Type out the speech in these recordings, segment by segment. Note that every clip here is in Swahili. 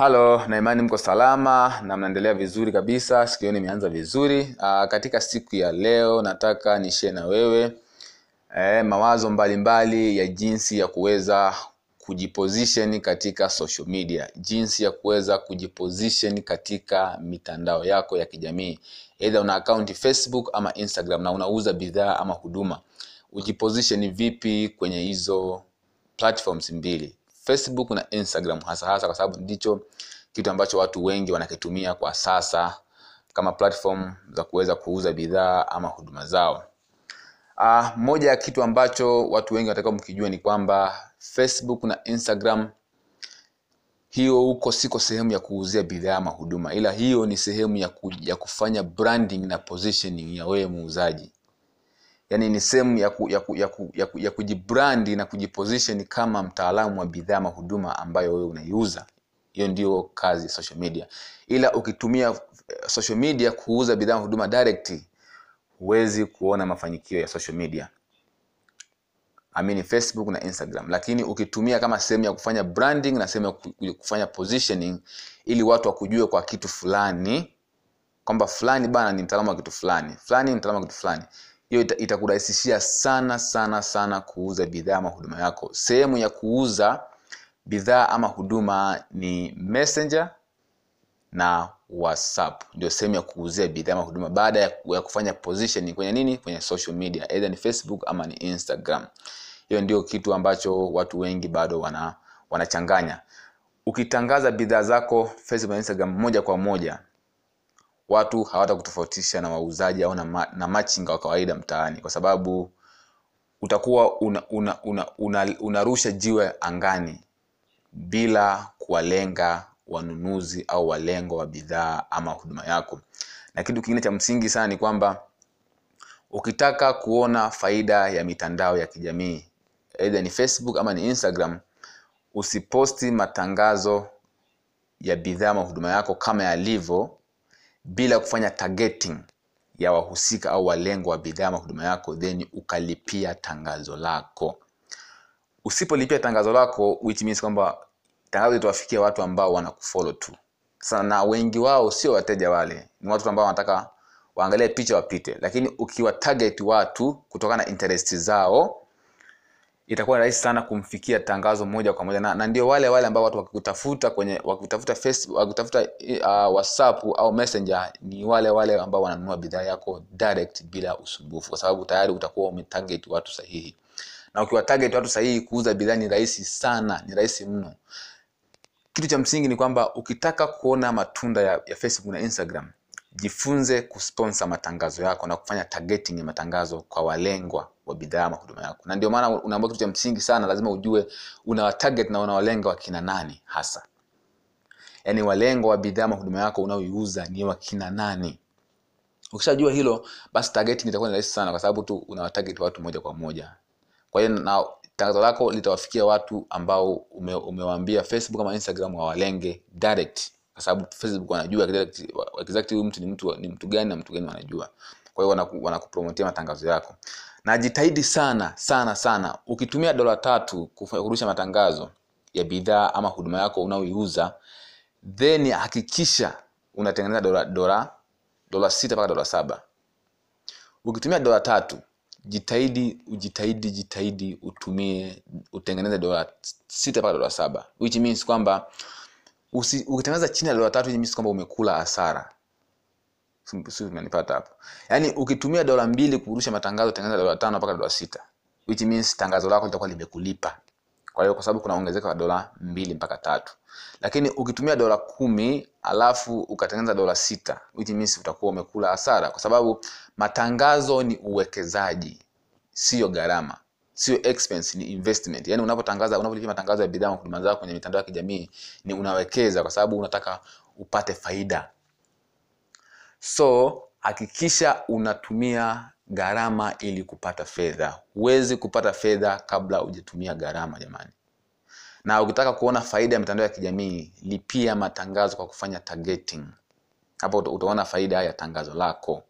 halo na imani mko salama na mnaendelea vizuri kabisa. Siku hiyo nimeanza vizuri. Aa, katika siku ya leo nataka nishie na wewe e, mawazo mbalimbali mbali ya jinsi ya kuweza kujiposition katika social media. Jinsi ya kuweza kujiposition katika mitandao yako ya kijamii. Eidha una akaunti facebook ama instagram na unauza bidhaa ama huduma. Ujiposition vipi kwenye hizo platforms mbili facebook na instagram hasa hasa kwa sababu ndicho kitu ambacho watu wengi wanakitumia kwa sasa kama platform za kuweza kuuza bidhaa ama huduma zao. Uh, moja ya kitu ambacho watu wengi wanatakiwa mkijua ni kwamba facebook na instagram hiyo huko siko sehemu ya kuuzia bidhaa ama huduma. Ila hiyo ni sehemu ya, ku, ya kufanya branding na positioning ya wewe muuzaji yaani ni sehemu ya, ku, ya, ku, ya, ku, ya, ku, ya kujibrandi na kujiposition kama mtaalamu wa bidhaa ama huduma ambayo wewe unaiuza. Hiyo ndio kazi social media. Ila ukitumia social media kuuza bidhaa mahuduma direct huwezi kuona mafanikio ya social media. Amini facebook na instagram. Lakini ukitumia kama sehemu ya kufanya branding na sehemu ya kufanya positioning ili watu wakujue kwa kitu fulani kwamba fulani bana ni mtaalamu wa kitu fulani fulani ni mtaalamu wa kitu fulani hiyo ita, itakurahisishia sana sana sana kuuza bidhaa ama huduma yako. Sehemu ya kuuza bidhaa ama huduma ni messenger na whatsapp. Ndio sehemu ya kuuzia bidhaa ama huduma. Baada ya, ya kufanya position kwenye nini? Kwenye social media. Either ni facebook ama ni instagram. Hiyo ndio kitu ambacho watu wengi bado wana wanachanganya. Ukitangaza bidhaa zako facebook na instagram moja kwa moja watu hawatakutofautisha na wauzaji au na, ma, na machinga wa kawaida mtaani kwa sababu utakuwa unarusha una, una, una, una jiwe angani bila kuwalenga wanunuzi au walengo wa bidhaa ama huduma yako. Na kitu kingine cha msingi sana ni kwamba ukitaka kuona faida ya mitandao ya kijamii aidha ni facebook ama ni instagram usiposti matangazo ya bidhaa ama huduma yako kama yalivyo bila kufanya targeting ya wahusika au walengo wa bidhaa ama huduma yako then ukalipia tangazo lako. Usipolipia tangazo lako which means kwamba tangazo litawafikia watu ambao wanakufollow tu. Sana na wengi wao sio wateja wale ni watu ambao wanataka waangalie picha wapite. Lakini ukiwa target watu kutokana na interest zao itakuwa rahisi sana kumfikia tangazo moja kwa moja. Na, na ndio wale wale ambao watu wakikutafuta kwenye wakitafuta facebook wakitafuta uh, whatsapp au messenger ni wale wale ambao wananunua bidhaa yako direct bila usumbufu kwa sababu tayari utakuwa umetarget watu sahihi. Na ukiwa target watu sahihi kuuza bidhaa ni rahisi sana ni rahisi mno. Kitu cha msingi ni kwamba ukitaka kuona matunda ya, ya facebook na instagram jifunze kusponsor matangazo yako na kufanya targeting ya matangazo kwa walengwa wa bidhaa ama huduma yako. Na ndio maana unaambia kitu cha msingi sana lazima ujue unawatarget na unawalenga wakina nani hasa. Yaani walengwa wa bidhaa ama huduma yako unaoiuza ni wakina nani. Ukishajua hilo basi targeting itakuwa ni rahisi sana kwa sababu tu unawatarget watu moja kwa moja. Kwa hiyo na tangazo lako litawafikia watu ambao ume, umewaambia facebook ama instagram wawalenge direct kwa sababu facebook wanajua exactly huyu mtu ni mtu ni mtu gani na mtu gani wanajua. Kwa hiyo wanakupromotia wanaku matangazo yako. Na jitahidi sana sana sana ukitumia dola tatu kurusha matangazo ya bidhaa ama huduma yako unaoiuza then hakikisha unatengeneza dola dola dola sita mpaka dola saba. Ukitumia dola tatu jitahidi ujitahidi jitahidi utumie utengeneze dola sita mpaka dola saba which means kwamba ukitengeneza chini ya dola tatu means kwamba umekula hasara. Umenipata hapo. Yaani ukitumia dola mbili kurusha matangazo tengeneza dola tano mpaka dola sita which means tangazo lako litakuwa limekulipa. Kwa hiyo kwa sababu kuna ongezeko la dola mbili mpaka tatu. Lakini ukitumia dola kumi alafu ukatengeneza dola sita which means utakuwa umekula hasara. Kwa sababu matangazo ni uwekezaji siyo gharama sio expense ni investment. Yani unapotangaza unapolipia matangazo ya bidhaa huduma zako kwenye mitandao ya kijamii ni unawekeza kwa sababu unataka upate faida. So hakikisha unatumia gharama ili kupata fedha. Huwezi kupata fedha kabla hujatumia gharama jamani. Na ukitaka kuona faida ya mitandao ya kijamii lipia matangazo kwa kufanya targeting. Hapo utaona faida ya tangazo lako.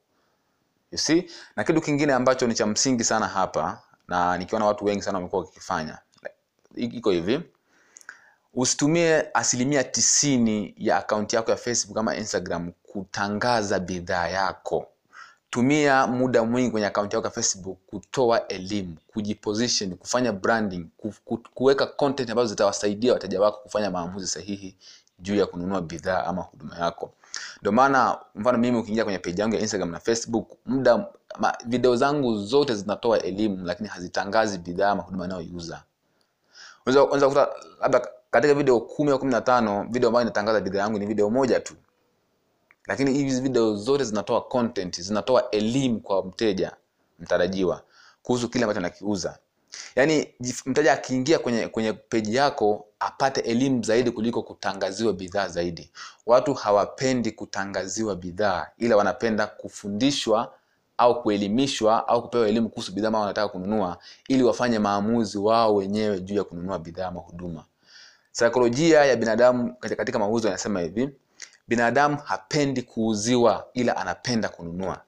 You see? Na kitu kingine ambacho ni cha msingi sana hapa na nikiona watu wengi sana wamekuwa wakikifanya. Iko hivi. Usitumie asilimia tisini ya akaunti yako ya facebook ama instagram kutangaza bidhaa yako. Tumia muda mwingi kwenye akaunti yako ya facebook kutoa elimu kujiposition kufanya branding ku- ku- kuweka content ambazo zitawasaidia wateja wako kufanya maamuzi sahihi juu ya kununua bidhaa ama huduma yako. Ndio maana mfano mimi ukiingia kwenye page yangu ya instagram na facebook muda ma, video zangu zote zinatoa elimu lakini hazitangazi bidhaa ama huduma inayoiuza unaweza unaweza kukuta labda katika video kumi au kumi na tano video ambayo inatangaza bidhaa yangu ni video moja tu. Lakini hizi video zote zinatoa content zinatoa elimu kwa mteja mtarajiwa kuhusu kile ambacho anakiuza. Yaani mteja akiingia kwenye kwenye peji yako apate elimu zaidi kuliko kutangaziwa bidhaa zaidi. Watu hawapendi kutangaziwa bidhaa ila wanapenda kufundishwa au kuelimishwa au kupewa elimu kuhusu bidhaa ambao wanataka kununua ili wafanye maamuzi wao wenyewe juu ya kununua bidhaa ama huduma. Saikolojia ya binadamu katika, mauzo yanasema hivi binadamu hapendi kuuziwa ila anapenda kununua.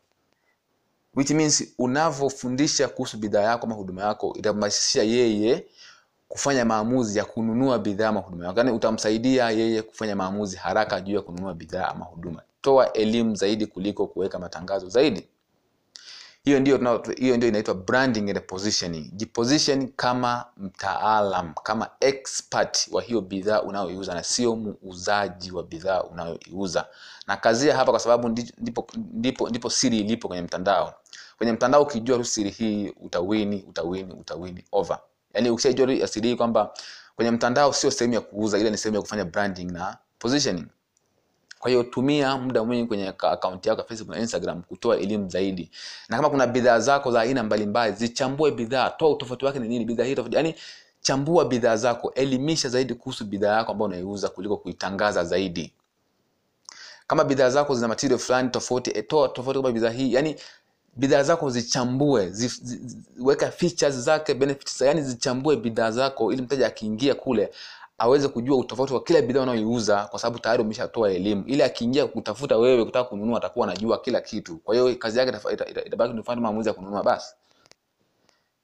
Which means unavyofundisha kuhusu bidhaa yako ama huduma yako itamrahisishia yeye kufanya maamuzi ya kununua bidhaa ama huduma yako. Yaani utamsaidia yeye kufanya maamuzi haraka juu ya kununua bidhaa ama huduma. Toa elimu zaidi kuliko kuweka matangazo zaidi hiyo ndio hiyo ndio inaitwa branding and positioning. Jiposition kama mtaalam kama expert wa hiyo bidhaa unayoiuza na sio muuzaji wa bidhaa unayoiuza. Na kazia hapa kwa sababu ndipo, ndipo, ndipo siri ilipo kwenye mtandao. Kwenye mtandao ukijua tu siri hii utawini utawini utawini over. Yaani ukishajua siri hii kwamba kwenye mtandao sio sehemu ya kuuza ile ni sehemu ya kufanya branding na positioning kwa hiyo tumia muda mwingi kwenye ka- akaunti yako ya facebook na instagram kutoa elimu zaidi. Na kama kuna bidhaa zako za aina mbalimbali zichambue bidhaa toa utofauti wake ni nini bidhaa hii tofauti yani chambua bidhaa zako elimisha zaidi kuhusu bidhaa yako ambayo unaiuza kuliko kuitangaza zaidi. Kama bidhaa zako zina material fulani tofauti eh, toa tofauti kama bidhaa hii yani bidhaa zako zichambue zi, zi, zi, weka features zake benefits yani zichambue bidhaa zako ili mteja akiingia kule aweze kujua utofauti wa kila bidhaa unayoiuza kwa sababu tayari umeshatoa elimu. Ili akiingia kutafuta wewe kutaka kununua atakuwa anajua kila kitu. Kwa hiyo kazi yake itabaki ni kufanya maamuzi ya kununua basi.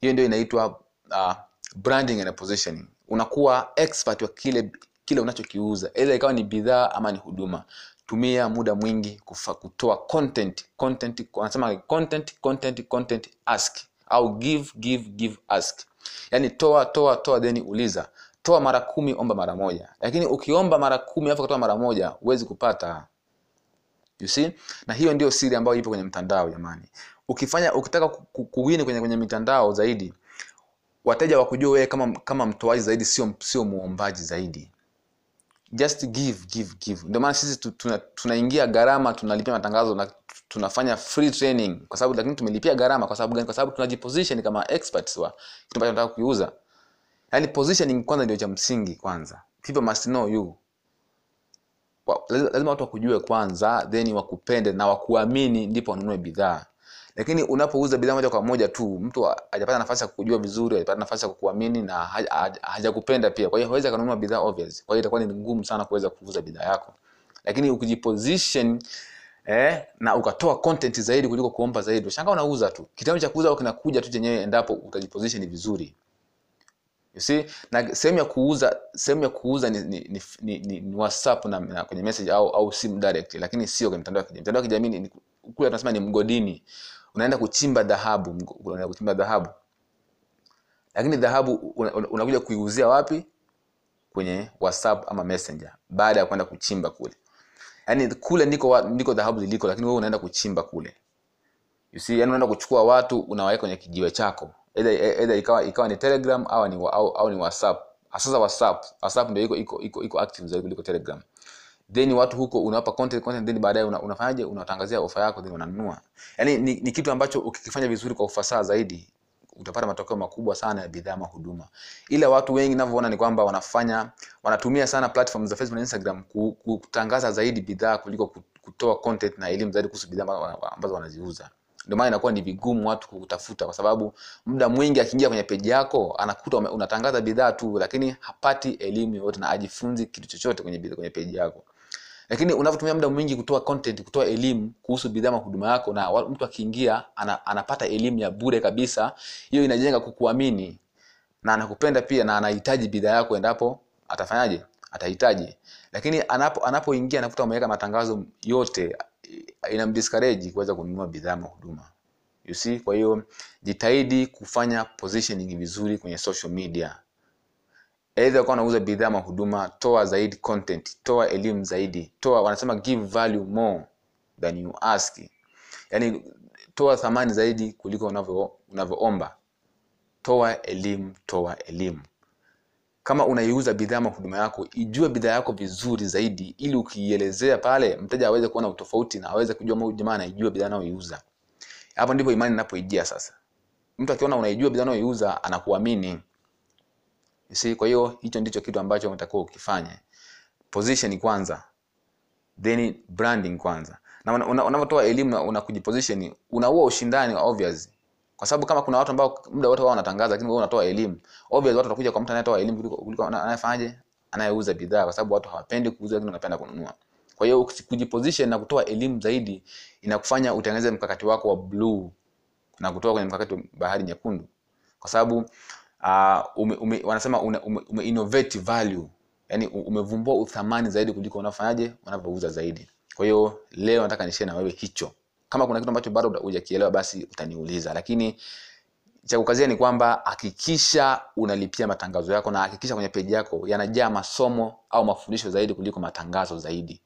Hiyo ndio inaitwa uh, branding and positioning. Unakuwa expert wa kile kile unachokiuza. Aidha ikawa ni bidhaa ama ni huduma. Tumia muda mwingi kufa, kutoa content. Content wanasema content content content ask. Au give give give ask. Yaani toa toa toa then uliza toa mara kumi omba mara moja. Lakini ukiomba mara kumi alafu ukatoa mara moja huwezi kupata. You see? Na hiyo ndio siri ambayo ipo kwenye mtandao jamani. Ukifanya ukitaka ku- ku- kuwini kwenye kwenye mitandao zaidi wateja wakujua wewe kama kama mtoaji zaidi sio sio muombaji zaidi. Just give give give. Ndio maana sisi tunaingia tuna- gharama tunalipia matangazo na tunafanya free training. Kwa sababu lakini tumelipia gharama kwa sababu gani? Kwa sababu tunajiposition kama experts wa kitu ambacho tunataka kukiuza yaani positioning kwanza ndio cha msingi kwanza. People must know you lazima watu wakujue kwanza then wakupende na wakuamini ndipo wanunue bidhaa. Lakini unapouza bidhaa moja kwa moja tu mtu ha- hajapata nafasi ya kukujua vizuri hajapata nafasi ya kukuamini na haja- haja- hajakupenda pia. Kwa hiyo hawezi akanunua bidhaa obvious. Kwa hiyo itakuwa ni ngumu sana kuweza kuuza bidhaa yako. Lakini ukijiposition eh, na ukatoa content zaidi kuliko kuomba zaidi ushangaa unauza tu. Kitendo cha kuuza kinakuja tu chenyewe endapo utajiposition vizuri you see? Na sehemu ya kuuza sehemu ya kuuza ni, ni, ni, ni, ni, whatsapp na, na kwenye message au au simu direct lakini sio kwenye mtandao wa kijamii. Mtandao wa kijamii kule tunasema ni mgodini. Unaenda kuchimba dhahabu unaenda kuchimba dhahabu. Lakini dhahabu una- una- unakuja kuiuzia wapi? Kwenye whatsapp ama messenger baada ya kwenda kuchimba kule. Yaani kule ndiko ndiko dhahabu ziliko lakini wewe unaenda kuchimba kule. You see yani unaenda kuchukua watu unawaweka kwenye kijiwe chako either, ikawa ikawa ni telegram au ni au, au ni whatsapp. Sasa whatsapp. Whatsapp ndio iko iko iko, iko active zaidi kuliko telegram. Then watu huko unawapa content content then baadaye una, unafanyaje? Unatangazia ofa yako then wananunua yani ni, ni kitu ambacho ukikifanya vizuri kwa ufasaha zaidi utapata matokeo makubwa sana ya bidhaa ama huduma. Ila watu wengi navyoona ni kwamba wanafanya wanatumia sana platform za facebook na instagram ku- ku- kutangaza zaidi bidhaa kuliko kutoa content na elimu zaidi kuhusu bidhaa ambazo wanaziuza ndio maana inakuwa ni vigumu watu kutafuta kwa sababu muda mwingi akiingia kwenye peji yako anakuta unatangaza bidhaa tu lakini hapati elimu yoyote na ajifunzi kitu chochote kwenye kwenye peji yako. Lakini unavyotumia muda mwingi kutoa content kutoa elimu kuhusu bidhaa na huduma yako na mtu akiingia ana, anapata elimu ya bure kabisa hiyo inajenga kukuamini na anakupenda pia na anahitaji bidhaa yako endapo atafanyaje atahitaji. Lakini anapo anapoingia anakuta umeweka matangazo yote inamdiscourage kuweza kununua bidhaa ama huduma. You see kwa hiyo jitahidi kufanya positioning vizuri kwenye social media. Aidha ukawa unauza bidhaa ama huduma toa zaidi content toa elimu zaidi toa wanasema give value more than you ask. Yaani toa thamani zaidi kuliko unavyo unavyoomba. Toa elimu toa elimu kama unaiuza bidhaa ama huduma yako ijue bidhaa yako vizuri zaidi ili ukiielezea pale mteja aweze kuona utofauti na aweze kujua jamaa anaijua bidhaa anayoiuza. Hapo ndipo imani inapoijia sasa. Mtu akiona unaijua bidhaa unayoiuza anakuamini. Si kwa hiyo hicho ndicho kitu ambacho unatakiwa ukifanye. Position kwanza then branding kwanza. Na una- una- elimu na una unaua ushindani obvious kwa sababu kama kuna watu ambao muda wote wao wanatangaza lakini wewe unatoa elimu. Obvious watu watakuja kwa mtu anayetoa elimu kuliko kuliko anayefanyaje? Anayeuza bidhaa kwa sababu watu hawapendi kuuza lakini wanapenda kununua. Kwa hiyo kujiposition na kutoa elimu zaidi inakufanya utengeneze mkakati wako wa blue na kutoka kwenye mkakati wa bahari nyekundu. Kwa sababu uh, ume, ume, wanasema ume, ume innovate value. Yani umevumbua uthamani zaidi kuliko unafanyaje unavyouza zaidi. Kwa hiyo leo nataka nishie na wewe hicho kama kuna kitu ambacho bado hujakielewa basi utaniuliza. Lakini cha kukazia ni kwamba hakikisha unalipia matangazo yako na hakikisha kwenye peji yako yanajaa masomo au mafundisho zaidi kuliko matangazo zaidi.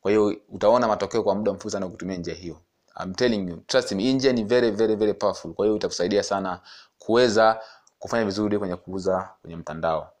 Kwa hiyo utaona matokeo kwa muda mfupi sana kutumia njia hiyo. I'm telling you trust me njia ni very very very powerful. Kwa hiyo itakusaidia sana kuweza kufanya vizuri kwenye kuuza kwenye mtandao